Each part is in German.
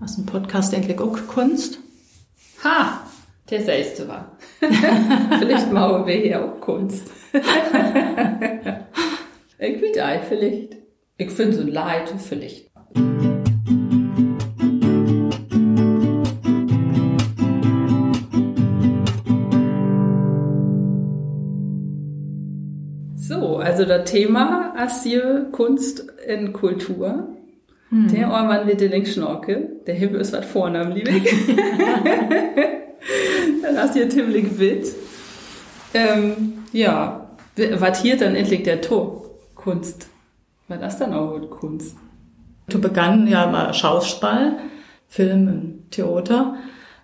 Hast einen Podcast endlich auch Kunst? Ha, der du was. vielleicht machen wir hier auch Kunst. ich will auch vielleicht. Ich finde so Leid vielleicht. So, also das Thema ist hier Kunst in Kultur. Hm. Der Ohrmann wird den Schnorke, der Himmel ist was vornahm, liebe ich. dann hast du hier Timlik Witt. Ähm, ja, was hier dann endlich der Tor? Kunst. War das dann auch Kunst? Du begann ja mal Schauspiel, Film Theater,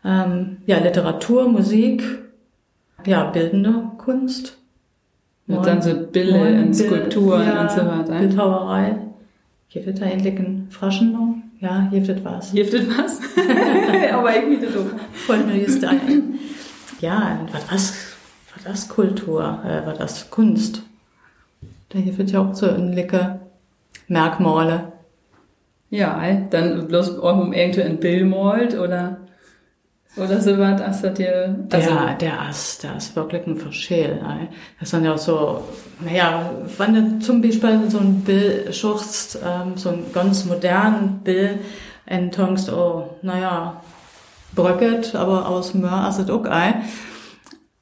ähm, ja, Literatur, Musik, ja, bildende Kunst. Und dann so Bilder und Skulpturen ja, und so weiter. Bildhauerei. Gibt da endlich ein Fraschen noch? Ja, es was. Es was? Aber irgendwie auch. Voll mir just ein. Ja, was das, was das Kultur, äh, was das Kunst. Da es ja auch so ähnliche Merkmale. Ja, dann bloß auch um irgendwie ein Bild malt oder oder so was, als das dir, also ja, der ist, der ist wirklich ein Verschäl. Das sind ja so, naja, wenn du zum Beispiel so ein Bild schuchst, ähm, so ein ganz modernen Bild, und denkst, oh, naja, bröcket, aber aus Möhr ist es auch ein.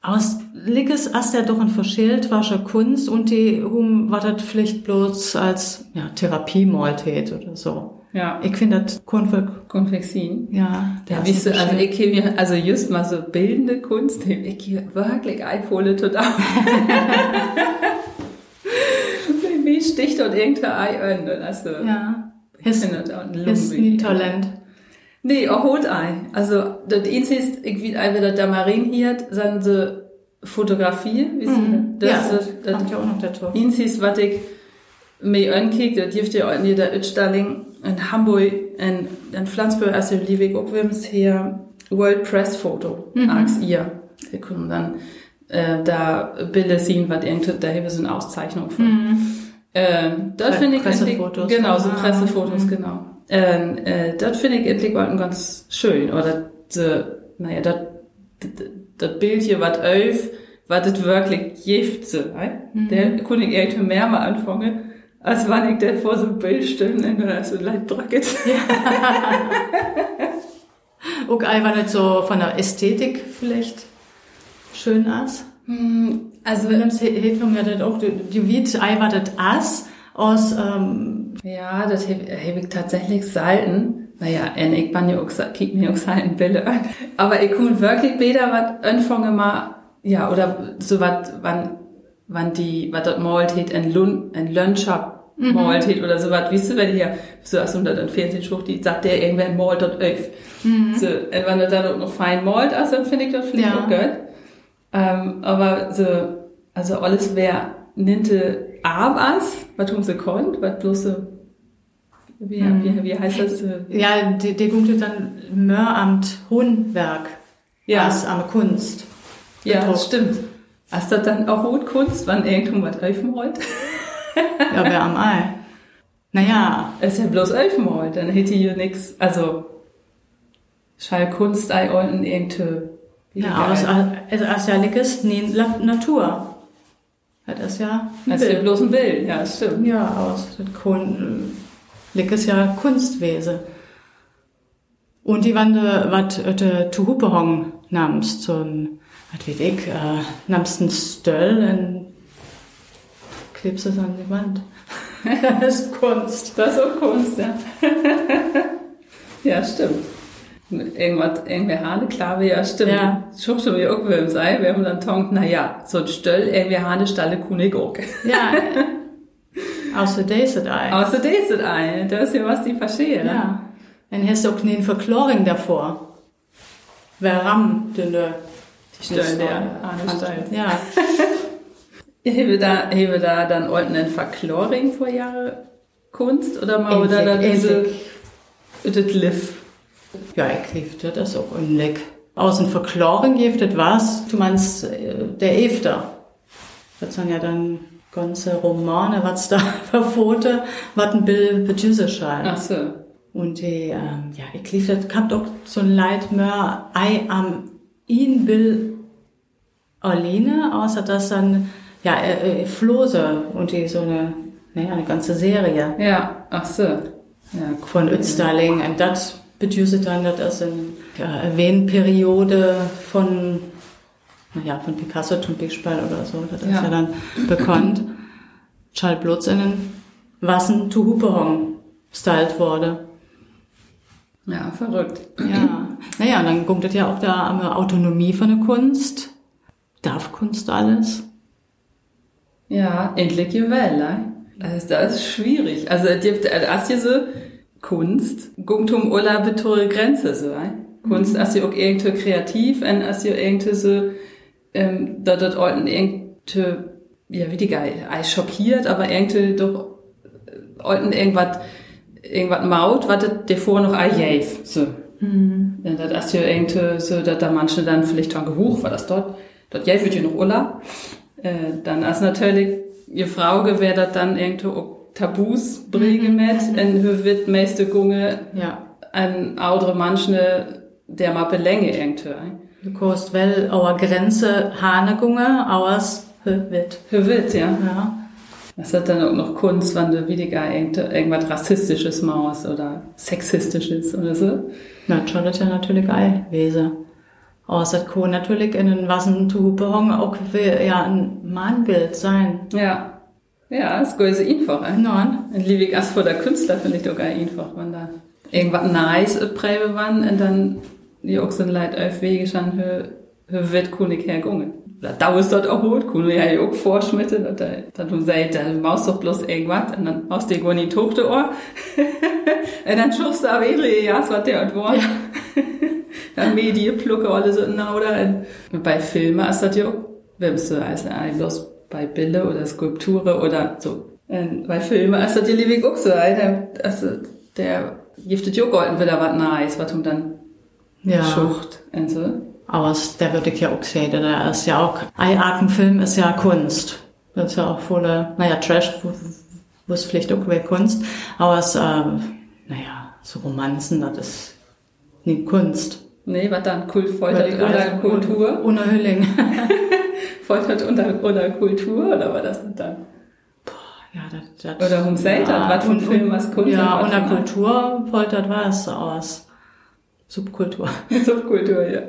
Aus Lickes ist der doch ein verschält wasche Kunst und die hum war das vielleicht bloß als ja, Therapie-Maltät oder so. Ja. Ich finde das Konfek Konfexin. Ja. Da wisst du, also ich mir, also just mal so bildende Kunst, ich hier wirklich einfohle total. Wie sticht dort irgendein Ei an, also. Ja. Ist, ist nie Talent. Nee, auch holt ein. Also, das Einzige ist, irgendwie, wenn das da Marien hier, sind so Fotografie, wie mhm. das, ja, das, das, das ich auch noch dazu. Einzige, was ich mir ankicke, das dürfte ja auch in der Utstalling in Hamburg, in, in Flensburg, also Liebig auch hier World Press Photo, mhm. als ihr. Wir können dann äh, da Bilder sehen, was irgendwie, da haben wir so eine Auszeichnung von. Mhm. Äh, das finde ich Pressefotos. Genau, so Pressefotos, mhm. genau. Ähm, äh, das finde ich endlich ganz schön. Oder, de, naja, das, das Bild hier, was elf, was das wirklich gift, so, mhm. der konnte ich irgendwie mehr mal anfangen als wenn ich da vor so einem Bild stehe und dann so leid bracket. Ja. okay, war nicht so von der Ästhetik vielleicht schön aus? Hm, also, wenn es hilft mir das auch, die Wied ei war das Ass aus, ähm, Ja, das habe ich tatsächlich selten. Naja, und ich bin ja auch, kick mir auch selten Bilder an. Aber ich kann wirklich besser was anfangen mal, ja, oder so was, wann, wann die, was dort malt hat, ein Lunchshop mhm. malt hat oder so was, weißt du, wenn hier so aus unter den Fernsehschlucht, die sagt der irgendwer malt dort öff. Mhm. So, und wenn er dann noch fein malt, also dann finde ich das vielleicht ja. auch gut. Ähm, aber so, also alles wer ninte Abas, was tun sie konnt, was bloß so, wie, mhm. wie, wie heißt das? Ja, die, die gute dann Möramt Hohenberg. Ja. Als am Kunst. Ja, das stimmt. Hast du dann auch Rotkunst, wann irgendwas helfen wollt? ja, wer am Ei. Naja. Es ist ja bloß elfmal, dann hätte hier nix, also, Schall Kunst, ei unten irgendwie. Ja, aber es ist ja lickes nie Natur. Das ist ja Das ist ja bloß ein Bild, ja, stimmt. Ja, aus lickes ja Kunstwesen. Und die Wande, wat de Tuhupehong namens zum, wat weet ich, äh, namens ein Stöll in klebst es an die Wand. das ist Kunst. Das ist auch Kunst, ja. ja, stimmt. Irgendwas, irgendwie Hane, klar, ja, stimmt. Ja. Schuch schon wie irgendwem sei, wir haben dann tonkt, na ja, so ein Stöll, irgendwie Hane, Stalle, Kunig auch. Ja. Außer das ist ein. Außer das ist ein. Das ist ja was die verstehen. Ja. Und hast auch keine Verkloring davor. Wer ram, dünne. Die Stellen, der Hane, Stall. Ja. Hebe da, hebe da dann unten ein Verkloring vor Jahre Kunst oder mal oder dann diese, das Liv? Ja, ich lief das auch ein Leck. Aus dem Verkloring das was. Du meinst, äh, der Efter. Das sind ja dann ganze Romane, was da verfote, was ein Bild bedüse scheint. Ach so. Und die, ähm, ja, ich lief, das kommt auch so ein Leid mehr ei am ihn will alleine, außer dass dann, ja, äh, äh, Flose und die so eine, naja, eine ganze Serie Ja, ach so. Ja, von Ötztaling. Und das bedeutet dann, das eine ja, Erwähnperiode von, naja, von Picasso zum Beispiel oder so. Das ist Ja. ja dann bekannt. Charles Blutz in den Wassen zu Hupehong stylt wurde. Ja, verrückt. Ja. Naja, und dann kommt das ja auch da an der Autonomie von der Kunst. Darf Kunst alles? Ja, endlich ne? Also, das ist schwierig. Also, es gibt, als hier so Kunst, guckt um Ulla betore Grenze, so? Kunst, als ihr auch irgendwie kreativ, und als ihr irgendwie so, ähm, da dort alten irgendwie, ja, wie die geil, ei schockiert, aber irgendwie doch, äh, irgendwas, irgendwas maut, was das davor noch ei jäf, so. Ja, das ist ja irgendwie so, dass da manche dann vielleicht dran gehuch, war das dort, dort jäf wird ja noch Ulla. Äh, dann ist natürlich ihr Frau gewährt das dann irgendwie auch Tabus bringen mit, en hur wird meiste Gunge Ja. an andere manche der Mappe Länge irgendwie. Du kannst wel auer Grenze Hanegunge, auers wird. Hur wird, ja. Ja. Das hat dann auch noch Kunst, wann du weniger irgend- irgendwas Rassistisches maus oder Sexistisches oder so. Na, schon das ja natürlich ei Wese. Außer das kann natürlich in den Wassen zu Hupehong auch wie, ja ein Mannbild sein. Ja. Ja, das ist einfach, äh. Nein. Und liebig als vor der Künstler finde ich doch gar einfach, wenn da irgendwas nice präge wann und dann die auch so Leid auf Wege schon wird König hergungen. Da dauert dort auch gut, wir ja auch vorschmitten und da, da du sagst, dann maust doch bloß irgendwas und dann maust du gar nicht Tochter Ohr. und dann schaust du aber edle, ja, was der und war. dann Medien plucke alle so na oder und bei Filmen ist das ja auch, wenn du also eigentlich bloß bei Bilder oder Skulpturen oder so. Und bei Filmen ist das ja liebig auch so, der, also der giftet ja golden, will er was nice, was um dann Ja. schucht und so. Aber der würde ich ja auch sehen, der ist ja auch, ein Arkenfilm ist ja Kunst. Das ist ja auch volle, naja, Trash, wo, es vielleicht auch wieder Kunst. Aber es, ähm, naja, so Romanzen, das ist nicht Kunst. Nee, was dann? Kult, Folter Würde ich oder also Kultur? Ohne Hülling. Foltert unter, oder Kultur oder war das nicht dann? Ja, das, das, Oder um Satan, was für ein und- Film, was Kunst Ja, unter Kultur foltert was aus Subkultur. Subkultur, ja.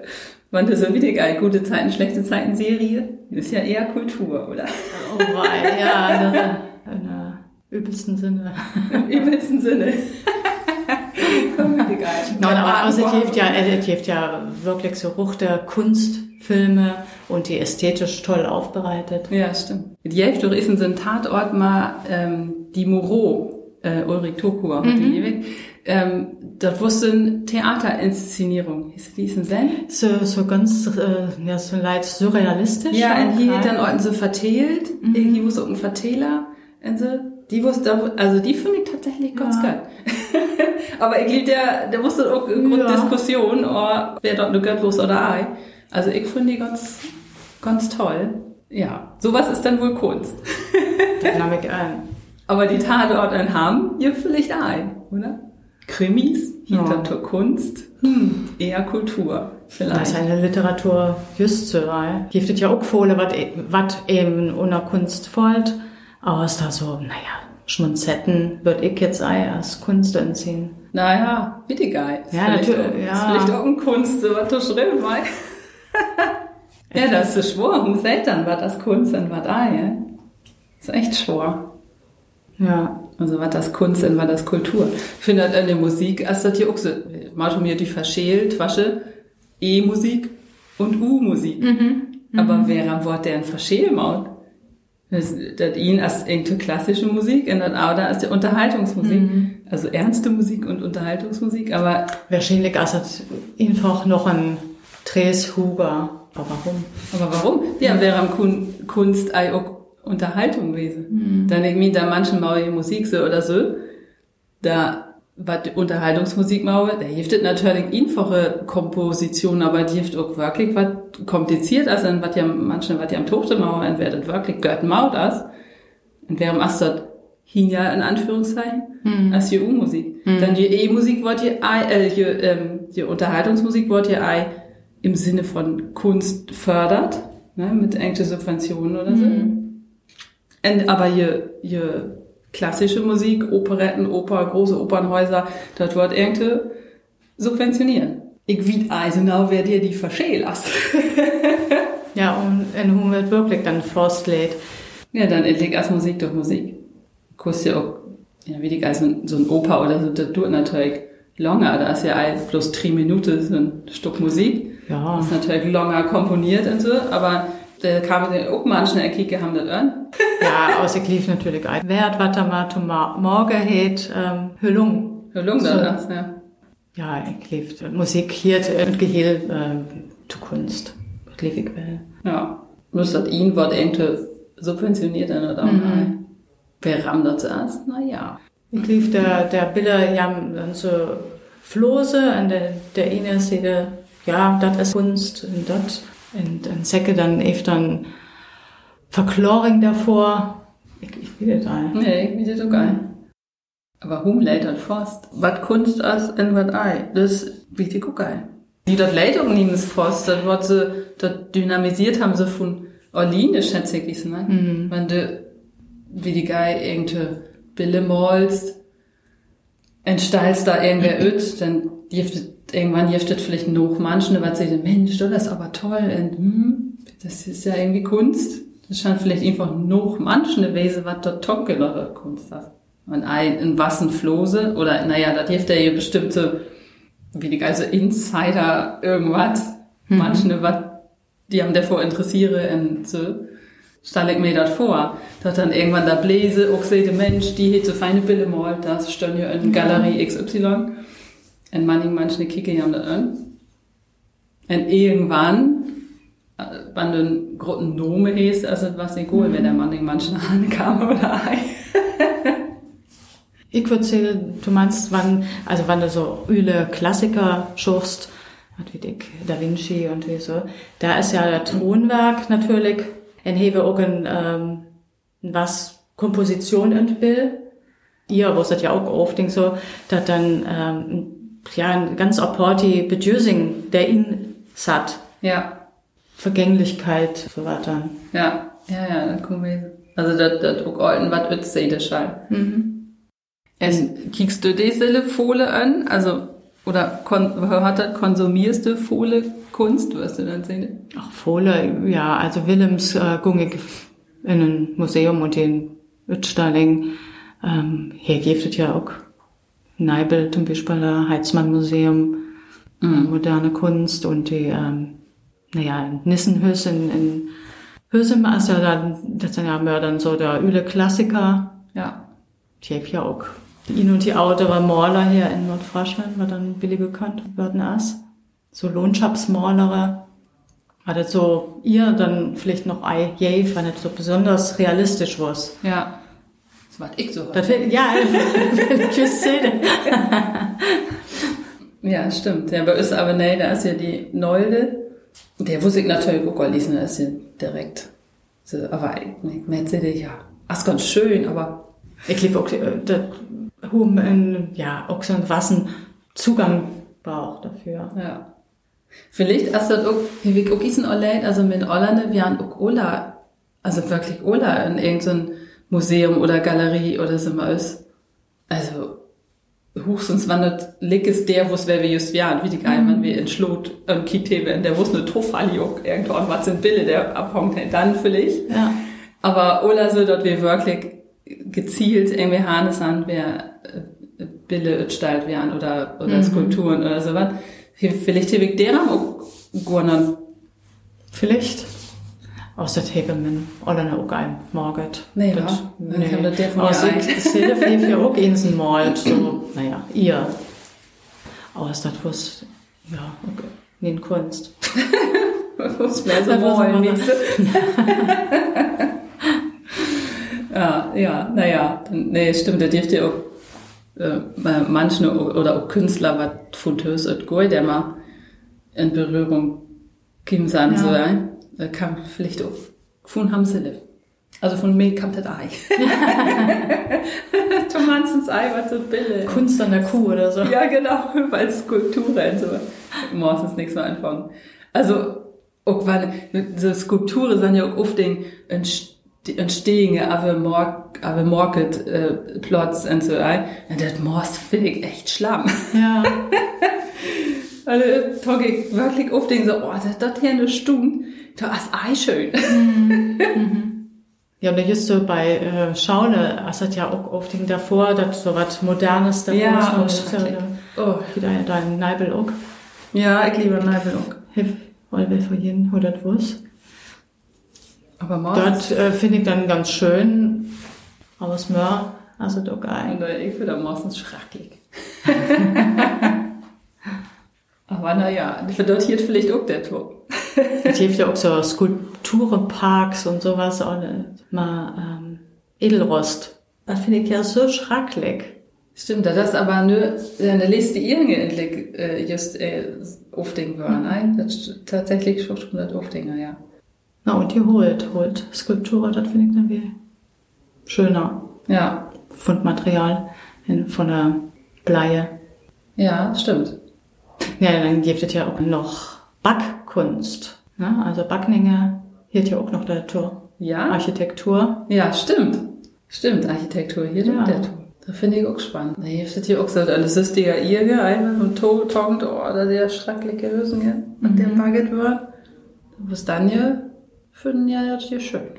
Wann das so wieder geil, gute Zeiten, schlechte Zeiten Serie, ist ja eher Kultur, oder? Oh, wei, ja, in der, in der übelsten Sinne. Im übelsten Sinne. Nein, aber also, es hilft ja, es hilft ja wirklich so der Kunstfilme und die ästhetisch toll aufbereitet. Ja, stimmt. Die Hälfte ist in so einem Tatort mal ähm, die Moreau, äh, Ulrich Tokur, mhm. Ähm, dort wusste eine Theaterinszenierung. Hieß die Zen? So, so ganz, äh, ja, so leicht surrealistisch. Ja, und hier dann Orten so verteilt. Irgendwie wusste auch ein Verteiler. Und so. Die wusste, also die finde ich tatsächlich ganz Ja. geil. Aber ich glaube, der, der wusste auch eine Ja. Diskussion, oder wer dort nur göttlos oder ei. Also ich finde die ganz, ganz toll. Ja, sowas ist dann wohl Kunst. Dann habe ich ein. Aber die Tatorte haben ihr vielleicht ein, oder? Krimis, Ja. Hintertor Kunst, hm, eher Kultur. Das Vielleicht. ist eine Literatur weil giftet ja auch Fohle, was wat eben unter Kunst folgt. Aber ist da so, naja, Schmunzetten würde ich jetzt ei als Kunst anziehen. Naja, bitte geil. Ja, natürlich, auch- ja. Ist vielleicht auch ein Kunst, so was du schreibst, weil. ja, das ist schwor. Um Satan war das Kunst und was da, ja. ist echt schwor. Ja. Also was das Kunst und was das Kultur. Ich finde halt an der Musik, ist das hier auch so, manchmal mir die verschält, wasche, E-Musik und U-Musik. Aber wer am Wort der ein Verschählmaut? Das, das ihn als irgendeine klassische Musik und dann auch da ist die Unterhaltungsmusik. Also ernste Musik und Unterhaltungsmusik, aber Wahrscheinlich ist es einfach noch ein Tres Huber. Aber warum? Aber warum? Ja, wäre am Kun Kunst auch Unterhaltung gewesen. Dann irgendwie da manchen mal Musik so oder so, da was die Unterhaltungsmusik mache, da hilft es natürlich einfache Komposition, aber die hilft auch wirklich was kompliziert, also was ja manchen, was ja am Tochte machen, und wer das wirklich gehört maut das, und wer am Astert Hinja in Anführungszeichen, mhm. als die U-Musik. Mhm. Dann die E-Musik wird hier, äh, die, ähm, die Unterhaltungsmusik wird hier im Sinne von Kunst fördert, ne, mit engte Subventionen oder so. Mhm. Und, aber hier, hier klassische Musik, Operetten, Oper, große Opernhäuser, dort wird irgendwie subventionieren. Ich weet also genau, wer dir die verschält ja, und in Hum wird wirklich dann Forstlädt. Ja, dann entdeckt erst Musik durch Musik. Kostet ja auch, ja, wie die also so ein Oper oder so, das tut natürlich longer. Da ist ja ein plus drei Minuten so ein Stück Musik. Ja. Das ist natürlich longer komponiert und so, aber da kam den auch manchen Erkicke haben das an. Ja, außer lief natürlich ein. Wer hat was mal zum Morgen hat, ähm, Hüllung. Hüllung so. das, ja. Ja, ich lief Musik hier und Gehirn äh, zu Kunst. Das lief ich will. Ja. Muss das ihn wird irgendwie subventioniert oder auch mhm. Wer rammt das zuerst? Naja. Ich lief der, der Bilder ja dann so Flose und der, der eine sieht, ja, das ist Kunst und das und dann Säcke dann dann Verkloring davor. Ich, ich will das ein. Nee, ich will das so geil. Aber hum leitet fast. Was Kunst ist und was ei. Das wie die geil. Die dort Leitung nehmen fast, das wird sie, das dynamisiert haben sie von Orline, schätze ich, ne? Mhm. Wenn du, wie die geil irgendwie Bille malst, entsteilst da irgendwer öt, dann giftet, irgendwann giftet vielleicht noch manchen, was sie Mensch, das ist aber toll, und, hm, das ist ja irgendwie Kunst. Das scheint vielleicht einfach noch manchen Wesen, was dort tonkelere Kunst ist. Und ein, in Wassen Flose, oder, naja, das hilft ja bestimmte, wie die also Insider irgendwas, mhm. manche, was, die haben davor interessiere, und so, stelle ich mir das vor. Dass dann irgendwann der Bläse, auch sehe, Mensch, die hier so feine Bilder malt, das stehen ja in Galerie XY. Und manche, manche Kicke haben das an. Und irgendwann, äh, wenn du großen Nome hast, also was egal, mhm. wenn der Mann in manchen Haaren kam oder ei. ich würde sagen, du meinst, wann, also wenn du so Öle Klassiker schaust, wie dick Da Vinci und wie so, da ist ja der Tonwerk natürlich, en hebe auch ein, ähm, was Komposition und Bill. Ihr wusstet ja auch oft so, dass dann ähm, ja ein ganz apporti Bedürfing der ihn satt. Ja. Vergänglichkeit, so weiter. Ja, ja, ja, das wir. Also das, das auch alten was wird das Schall. Mhm. Und kiekst du diese Fohle an? Also, oder kon, hat das, konsumierst du Fohle Kunst, wirst du dann sehen? Ach, Fohle, ja, also Willems äh, gung ich in ein Museum und in Utstalling. Ähm, hier gibt es ja auch Neibel zum Beispiel, das Heizmann Museum, äh, mhm. moderne Kunst und die, ähm, naja, Nissenhüs in, in Hüsem, also da, das sind ja mehr dann so der üle Klassiker. Ja. Die ja auch. Die ihn und die ältere Maler hier in Nordfriesland, war dann billig bekannt werden as. So Lohnschapsmalere. War das so, ihr dann vielleicht noch ei, je, wenn das so besonders realistisch war. Ja. Das war ich so. Das, ja, welche Szene. ja, stimmt. Ja, bei uns aber nee, da ist ja die Nolde. Der wusste ich natürlich auch lesen, da ist ja direkt. So, aber ich merke ja, das ist ganz schön, aber. Ich glaube auch, äh, das haben ein, ja, auch so ein Wassen Zugang braucht dafür. Ja. Vielleicht ist das auch, wie wir auch diesen also mit Orlande, wir haben auch Ola, also wirklich Ola in irgendeinem Museum oder Galerie oder so ist. Also, höchstens wandert Lickes der, wo es wäre wie just wären, wie die geil, wenn wir in Schlot ähm, Kite werden, der Tofali auch irgendwo und was sind Bille, der abhängt, dann vielleicht. Ja. Aber Ola so dort wir wirklich gezielt irgendwie Harnes an, wer äh, Bille gestaltet werden oder, oder mhm. Skulpturen oder sowas. Vielleicht habe ich derer auch gewonnen. Vielleicht. Aus der Hebemann oder eine auch ein Margaret. Nee, das, ja. Nee. Das der von Aus der Szene fehlt ja auch Insen malt, so, naja, ihr. Aus das was, ja, okay. Nee, Kunst. was mehr so malen, Ja, ja, naja, nee, stimmt, da dürft ihr auch äh, manche oder auch Künstler, was von Tös und Goy, der mal in Berührung kommen sein ja. soll, da kann vielleicht auch von haben sie Also von mir kommt das Ei. Tomansens Ei war so billig. Kunst an der Kuh oder so. Ja, genau, weil Skulpturen und so. Meistens nichts mehr anfangen. Also, auch weil, so Skulpturen sind ja auch oft den entstehende, aber Mark, aber Market, äh, Plots und so, ein. Und das Most finde ich echt schlamm. Ja. also, tog ich wirklich oft den so, oh, das, das hier eine Stunde, das ist Ei schön. Mhm. Ja, und da ist so bei äh, Schaune, es hat ja auch oft davor, dass so was Modernes davor Ja, ist. Ja, Oh. Wieder dein Neibel auch. Ja, ich liebe Neibel auch. Hilf, wir für jeden oder was. Aber meistens, Dort äh, finde ich dann ganz schön aus Möhr, also doch geil. und, ich finde das meistens schrecklich. Aber naja, für dort hier vielleicht auch der Tor. Es gibt ja auch so Skulpturenparks und sowas, auch äh, mal ähm, Edelrost. Das finde ich ja so schrecklich. Stimmt, das ist aber nur eine Liste irgendwie endlich äh, just äh, Aufding war, nein? Das ist tatsächlich schon 100 Aufdinger, ja. Na und die holt, holt Skulpturen, das finde ich dann wie schöner Ja, Fundmaterial in, von der Bleie. ja, stimmt. Ja, dann gibt es ja auch noch Backkunst. Ne? Also Backninge hielt ja auch noch der Tor. Ja, Architektur. ja, stimmt. Stimmt, Architektur hier, Ja. der Tor. Das finde ich auch spannend. Da hilft es hier auch so, alles ist ja ihr einfach und to togend, oh, da der schreckliche Hösen, ja. Und der Baguette wird. Was dann ja, finden ja das hier schön.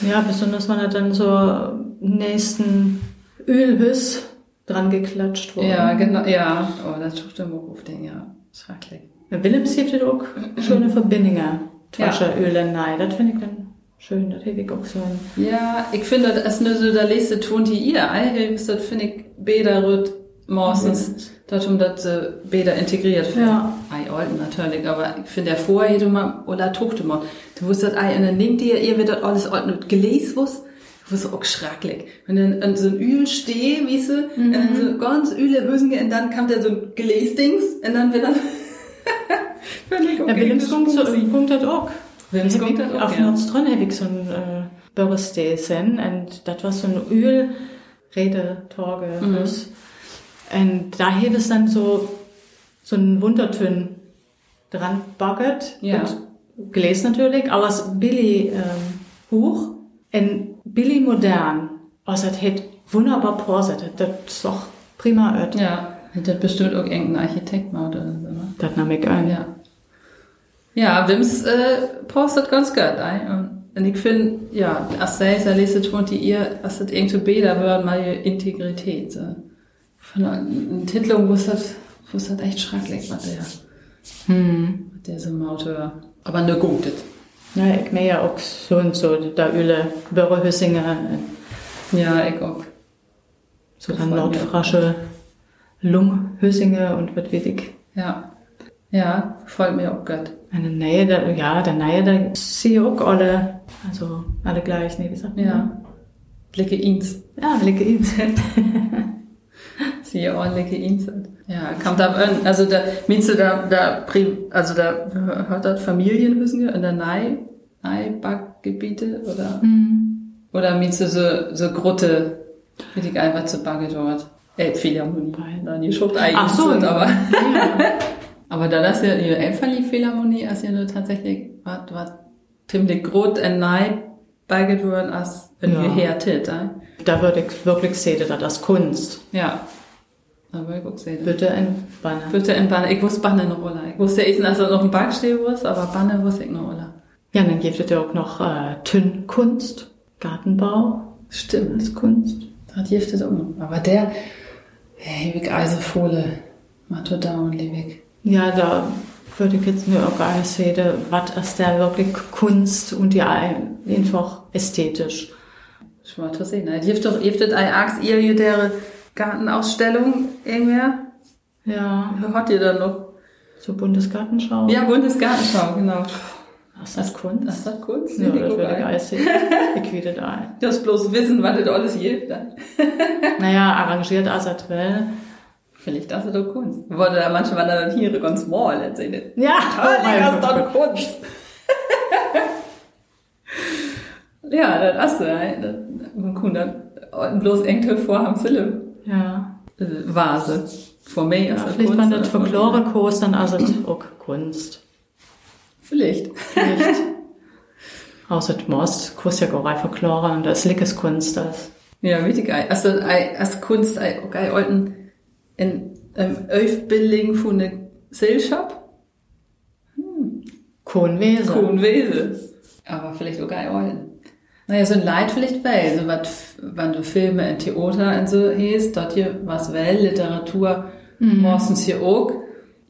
Ja, besonders wenn er dann so nächsten Ölhüss dran geklatscht wurde. Ja, genau, ja. Oh, das tut dem auch auf den, ja. Schrecklich. Ja, Willems gibt es auch schöne Verbindungen zwischen Öl und Nei. Das finde ich dann schön. Das habe ich auch so Ja, ich finde, das ist nur so der letzte Ton, die ihr einhilft, das finde ich Bäder rüt meistens, dass um das äh, Bäder integriert wird. Ja. Ei alten natürlich, aber ich finde, der vorher, du mal, oder tuchte mal, du wusstest, ei, und dann nimmt ihr, ihr wird das alles und gelesen, was, wusstest auch schrecklich. Wenn dann an so ein Öl steh, weißt du, und dann so ganz Öle Hüsen, und dann kam da so ein Gläsdings, und dann wird das, Finde ich Ja, okay, Willems das kommt so, kommt das auch. Willems Heb kommt ich das auch, Auf ja. Nordstron habe ich so ein äh, Birthday sen und das war so ein Öl, Rede, Torge, Mhm. Und da heb es dann so, so ein Wundertön dran baggert. Ja. Mit Gläs natürlich, aber es ist billig ähm, hoch und billig modern. Also das hat wunderbar porset. Das ist auch prima Ört. Ja, hätte bestimmt auch irgendein Architekt mal oder so. ne? Das nahm ich ein. Ja. Ja, Wims äh, postet ganz gut ein. Und, ich finde, ja, als sei es, lese tun die ihr, als das irgendwie Bäder wird, mal ihre Integrität. So. Von einer Titel, wo es das, echt schrecklich war, der, Hm. der so war. Aber nur gut. das. Ja, ich mir ja auch so und so, da Öle, Börrehüssinger, Ja, ich auch. so dann Nordfrasche, Lunghüssinger und was weiß ich. Ja. Ja, freut mir auch gut. Eine Nähe, da, ja, der Nähe, da sehe ich auch alle, also alle gleich, ne, wie sagt man? Ja. Blicke ins. Ja, Blicke ihn. Sie ordentliche Insel. Ja, kommt da an, also da, du da, da, also da hört das Familienhüssen in der Nei, Nei-Backgebiete oder, Hm. oder meinst du so, so Grotte, wie die einfach zu Backe dort? Elbphilharmonie. Beide. Nein, die Schrift eigentlich Ach so, sind, aber, ja. aber da das ja, die Elbphilharmonie ist ja nur tatsächlich, was, was, ziemlich groß in Nei worden als in Ja. äh? Da würde ich wirklich sehen, dass das Kunst. Ja. Aber ich guck sehen. Bitte in Banne. Bitte in Banne. Ich wusste Banne eine Rolle. Ich wusste echt, dass er noch ein Backsteh was, aber Banne wusste ich eine Rolle. Ja, dann gibt es ja auch noch äh, Tünnkunst, Gartenbau Stimmt. als Kunst. Das hilft es auch noch. Aber der, hey, ich Eisefohle, Matto Down, Liebig. Ja, da würde ich jetzt nur auch gar nicht sehen, was ist da wirklich Kunst und ja einfach ästhetisch. Ich mal zu sehen. Das hilft doch, hilft das ein Axt, ihr der Gartenausstellung irgendwer? Ja, Hat ihr dann noch? zur Bundesgartenschau. Ja, Bundesgartenschau, genau. Ist das Kunst? Das ist Kunst. ja, das würde ein. wieder da ein. Du hast bloß wissen, was das alles hilft. dann. Naja, arrangiert Asatwell. Vielleicht das ist doch Kunst. Wurde da manchmal dann hier ganz mal erzählt. Ja, Ah, das ist doch Kunst. Ja, das hast du. ja. Das- Man kann das bloß irgendwie vorhaben, Philipp. Ja. Äh, Vase. Vor mir ja ist das vielleicht, wenn Kunst, das oder? Folklore-Kurs, dann also auch Kunst. Vielleicht. Vielleicht. Außer Most, Kurs ja auch Folklore und das Lickes Kunst, das. Ja, richtig geil. Also, als Kunst, auch geil, alten, in, ähm, Aufbildung von einer Gesellschaft. Kohnwese. Kuhnwese. Aber vielleicht auch geil alten. Naja, so ein Leid vielleicht weil, so was, wenn du Filme in Theater und so hieß, dort hier was well, Literatur, meistens hier auch.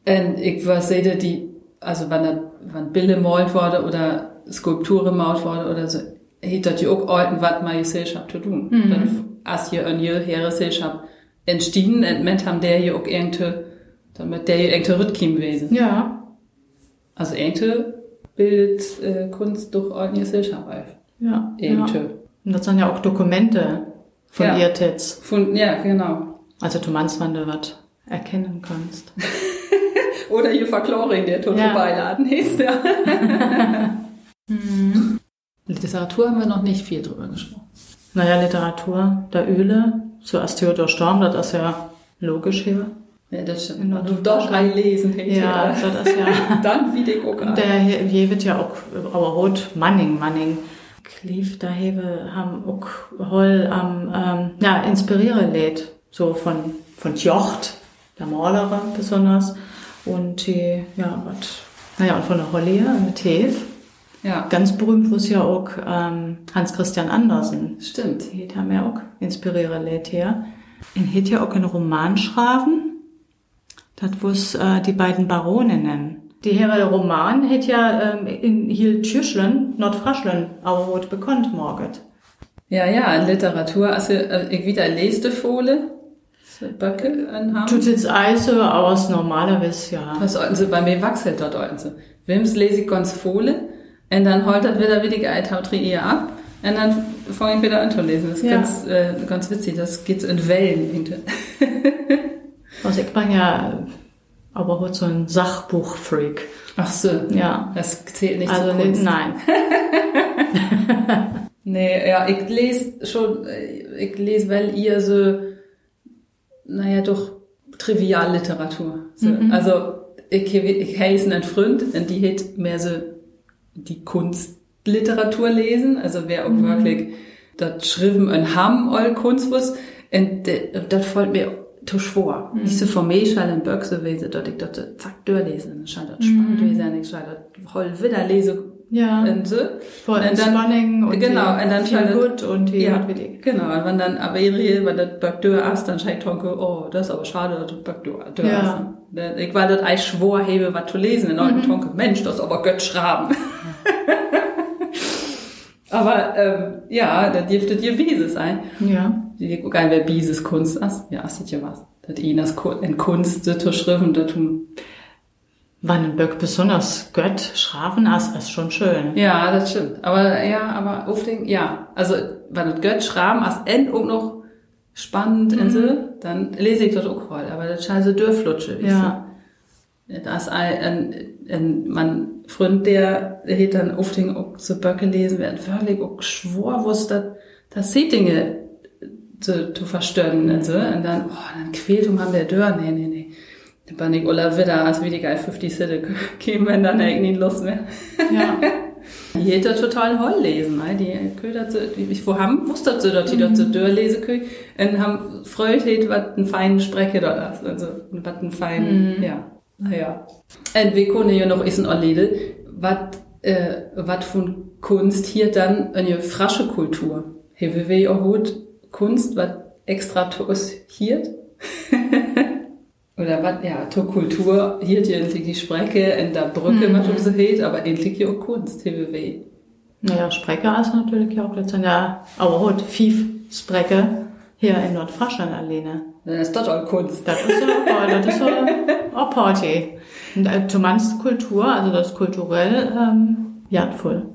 Und ich war sehe die, also wenn da, wenn Bilder gemalt wurde oder Skulpturen gemalt wurde oder so, hat dort hier auch alten, was mal Gesellschaft zu tun. Dann, als hier eine jüngere Gesellschaft entstehen, und mit haben der hier auch irgendwie, damit der hier irgendwie Rückkehr gewesen. Ja. Also irgendwie bildet äh, Kunst durch eine Gesellschaft auf. Ja. Irgendwie. ja. Und das sind ja auch Dokumente von Ja. ihr Tits. Von, ja, genau. Also du meinst, wenn du was erkennen kannst. Oder hier Verkloring, der Toto Ja. Beiladen hieß, ja. Literatur haben wir noch nicht viel drüber gesprochen. Naja, Literatur, der Öle, als Theodor Storm, das ist ja logisch hier. Ja, das stimmt. Genau. Wenn du dort reinlesen hättest, Ja, das ist ja... dann wie die gucken. Der hier hier wird ja auch, aber rot Manning, Manning. Klief, da hewe haben auch Holl am, ähm, ja, inspiriere lädt. So von, von Jocht, der Malerin besonders. Und die, ja, was, naja, und von der Hollier mit Hef. Ja, Ganz berühmt was ja auch ähm, Hans Christian Andersen. stimmt. Die haben ja auch inspiriere lädt hier. In hat ja auch einen Roman schreiben. Das was äh, die beiden Baroninnen. Die Herr Roman hat ja ähm, in hier Tschüschlen, Nordfraschlen, aber rot bekannt morget. Ja, ja, in Literatur, also äh, ich wieder leste Fohle, Böcke anhaben. Tut jetzt also aus normalerweise, ja. Was sollten sie bei mir wachselt dort sollten sie. Wims lese ich ganz Fohle, und dann holt das wieder wieder ein Tautri eher ab, und dann fange ich wieder an zu lesen. Das ist Ja. ganz, äh, ganz witzig, das geht in Wellen. irgendwie. Also ich bin ja aber heute so ein Sachbuchfreak. Ach so, Ja. das zählt nicht Also zu nee, Kunst. nein. Nee, ja, ich lese schon, äh, ich lese, weil ihr so, naja, doch Trivialliteratur. So. Also, ich, ich heiße einen Freund, und die hat mehr so die Kunstliteratur lesen, also wer auch wirklich das Schreiben und haben all Kunst was, und das fällt mir zu schwer. Nicht so schall in Böck so wesen, dort ich dort zack dann scheint das spannend gewesen, ich scheint das voll wieder lese, Ja. und so. Voll Und dann- und genau, und dann scheint- gut und Ja, genau. Und wenn dann aber ihre, wenn das Backdeur ist, dann scheint Tonke, oh, das ist aber schade, dass du Backdeur hast. Ja. Dann- Ich war dort eigentlich schwor, hebe was zu lesen in alten Tonke. Mensch, das ist aber Gött schraben. aber, ähm, ja, da dürfte dir Wiese sein. Ja. Die guck ein, wer Bieses Kunst ist. Ja, ist das ja was. Das Ku- in Kunst das. Wann ein Böck besonders Gött schrafen ist, ist schon schön. Ja, das stimmt. Aber, ja, aber auf den, ja. Also, wenn das Gött schraben, als End auch noch spannend und so, dann lese ich das auch voll. Aber das scheint so dürflutsche. Ja. Das ist ein, ein, ein, mein Freund, der, der hat dann oft den auch so Böcke lesen, wer wirklich auch schwor, was das, das Dinge zu, zu verstören und so. Und dann, oh, dann quält um an der Tür. Nee, nee, nee. Da bin ich Ulla wieder, als wie die geil 50 Cent kämen, wenn dann irgendwie Lust mehr. Ja. Die hätte total Holl lesen, ne? Die die, ich wo haben, wusste so, dass die dort so durchlesen können, und haben Freude, hätte, was einen feinen Sprecher dort ist, also, was einen feinen, ja, naja. Und wir können ja noch essen Orlede, was, äh, was von Kunst hier dann eine frasche Kultur. Hier, wie wir ja gut Kunst, was extra tos hier. Oder was, ja, zur Kultur, hier die endlich die Sprecke in der Brücke, Mhm. was so hält, aber endlich ja auch Kunst, hier wie Naja, Sprecher ist natürlich auch letztendlich ja, aber heute Fief Sprecke hier in Nordfraschland alleine. Dann ist das auch Kunst. Das ist ja, das ist ja auch Party. Und äh, du meinst Kultur, also das ist kulturell ähm, wertvoll.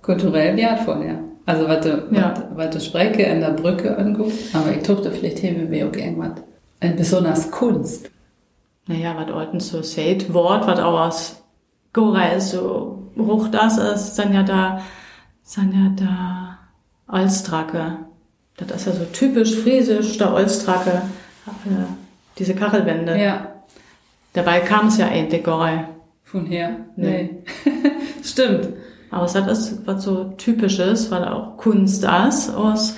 Kulturell wertvoll, ja. Also, was du, Ja. was, was in der Brücke anguckst, aber ich dachte, vielleicht haben wir auch irgendwas, ein besonders Kunst. Naja, was alten so sagt, Wort, was auch aus Gora ist, so hoch das ist, sind ja da, sind ja da, Olstracke. Das ist ja so typisch friesisch, der Olstracke, äh, diese Kachelwände. Ja. Dabei kam es ja eigentlich gar. Von her? Nee. Stimmt. Aber es hat das, was so typisches, weil auch Kunst ist, aus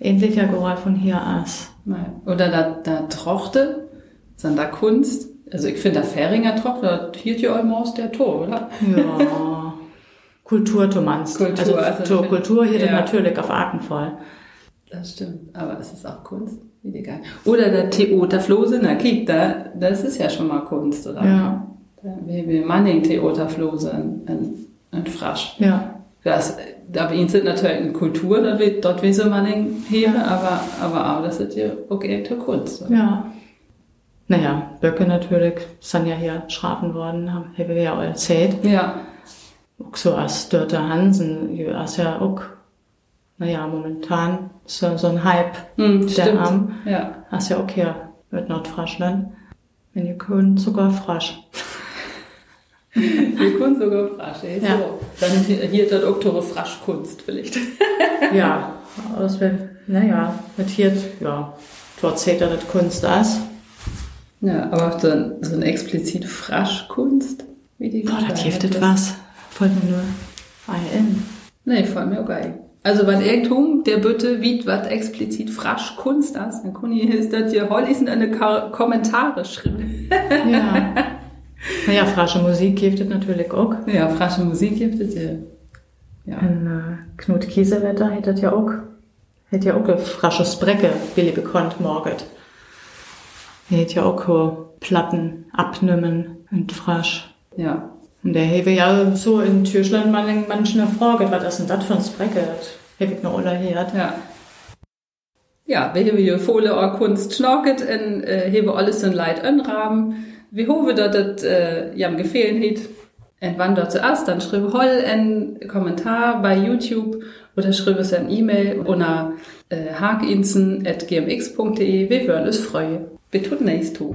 ähnlicher Geräusch von hier aus. Nein. Oder da, da Trochte, sind da Kunst. Also ich finde, der Fähringer Trochte, das hielt ja immer aus der Tor, oder? Ja. Kultur, du meinst. Kultur, also, also Kultur hier ja. natürlich auf Arkenvoll. Das stimmt. Aber es ist auch Kunst. Wie egal. Oder der Theaterflose, na kiek, da, das ist ja schon mal Kunst, oder? Ja. Wir, wir Manning Theaterflose in, in, in Frasch. Ja. Das, da sind natürlich eine Kultur, dort wie, dort wie so Manning hier, aber, aber auch, das ist ja okay, echte Kunst. oder? Ja. Naja, Böcke natürlich sind ja hier schrafen worden, haben wir ja auch erzählt. Ja, Auch so als Dörte Hansen, ist ja auch, naja, momentan so, so ein Hype, hm, der. Arm. Ja. Ist ja auch hier mit Nordfrischland. Wenn ihr könnt, sogar frisch. Wir können sogar Frasch, ey. Ja. So. Dann hier, hier das Oktore Fraschkunst vielleicht. Ja, aus wenn, naja, mit hier, ja, dort zählt ja das Kunst aus. Ja, aber so, ein, so eine explizite Fraschkunst, wie die Boah, das hilft hat, was. Folgt mir nur ein. Nee, voll mir auch geil. Also, was er tun, der bitte, wie was explizit Fraschkunst ist, dann kann ich ist das hier hol in eine Ka Kommentare schreiben. Ja. naja, frische Musik hilft das natürlich auch. Ja, frasche Musik gibt es ja. Ja. Und, äh, Knut Kiesewetter hätte das ja auch, hätte ja auch eine frische Sprecke, Billy bekannt, morget. Er hätte ja auch Platten abnehmen und frisch. Ja. Und der habe ja so in Türschland mal manchen Frage, was ist denn das für ein Sprecke? Das habe ich noch alle gehört. Ja. Ja, wir haben hier volle auch Kunst schnorket und äh, haben alles in Leid anraben. Wir hoffen, dass das äh, jam gefehlen hat. Und wann dort zuerst, dann schreibe hol einen Kommentar bei YouTube oder schreibe es ein E-Mail unter äh, haginsen.gmx.de. Wir würden es freuen. Wir tun nächstes.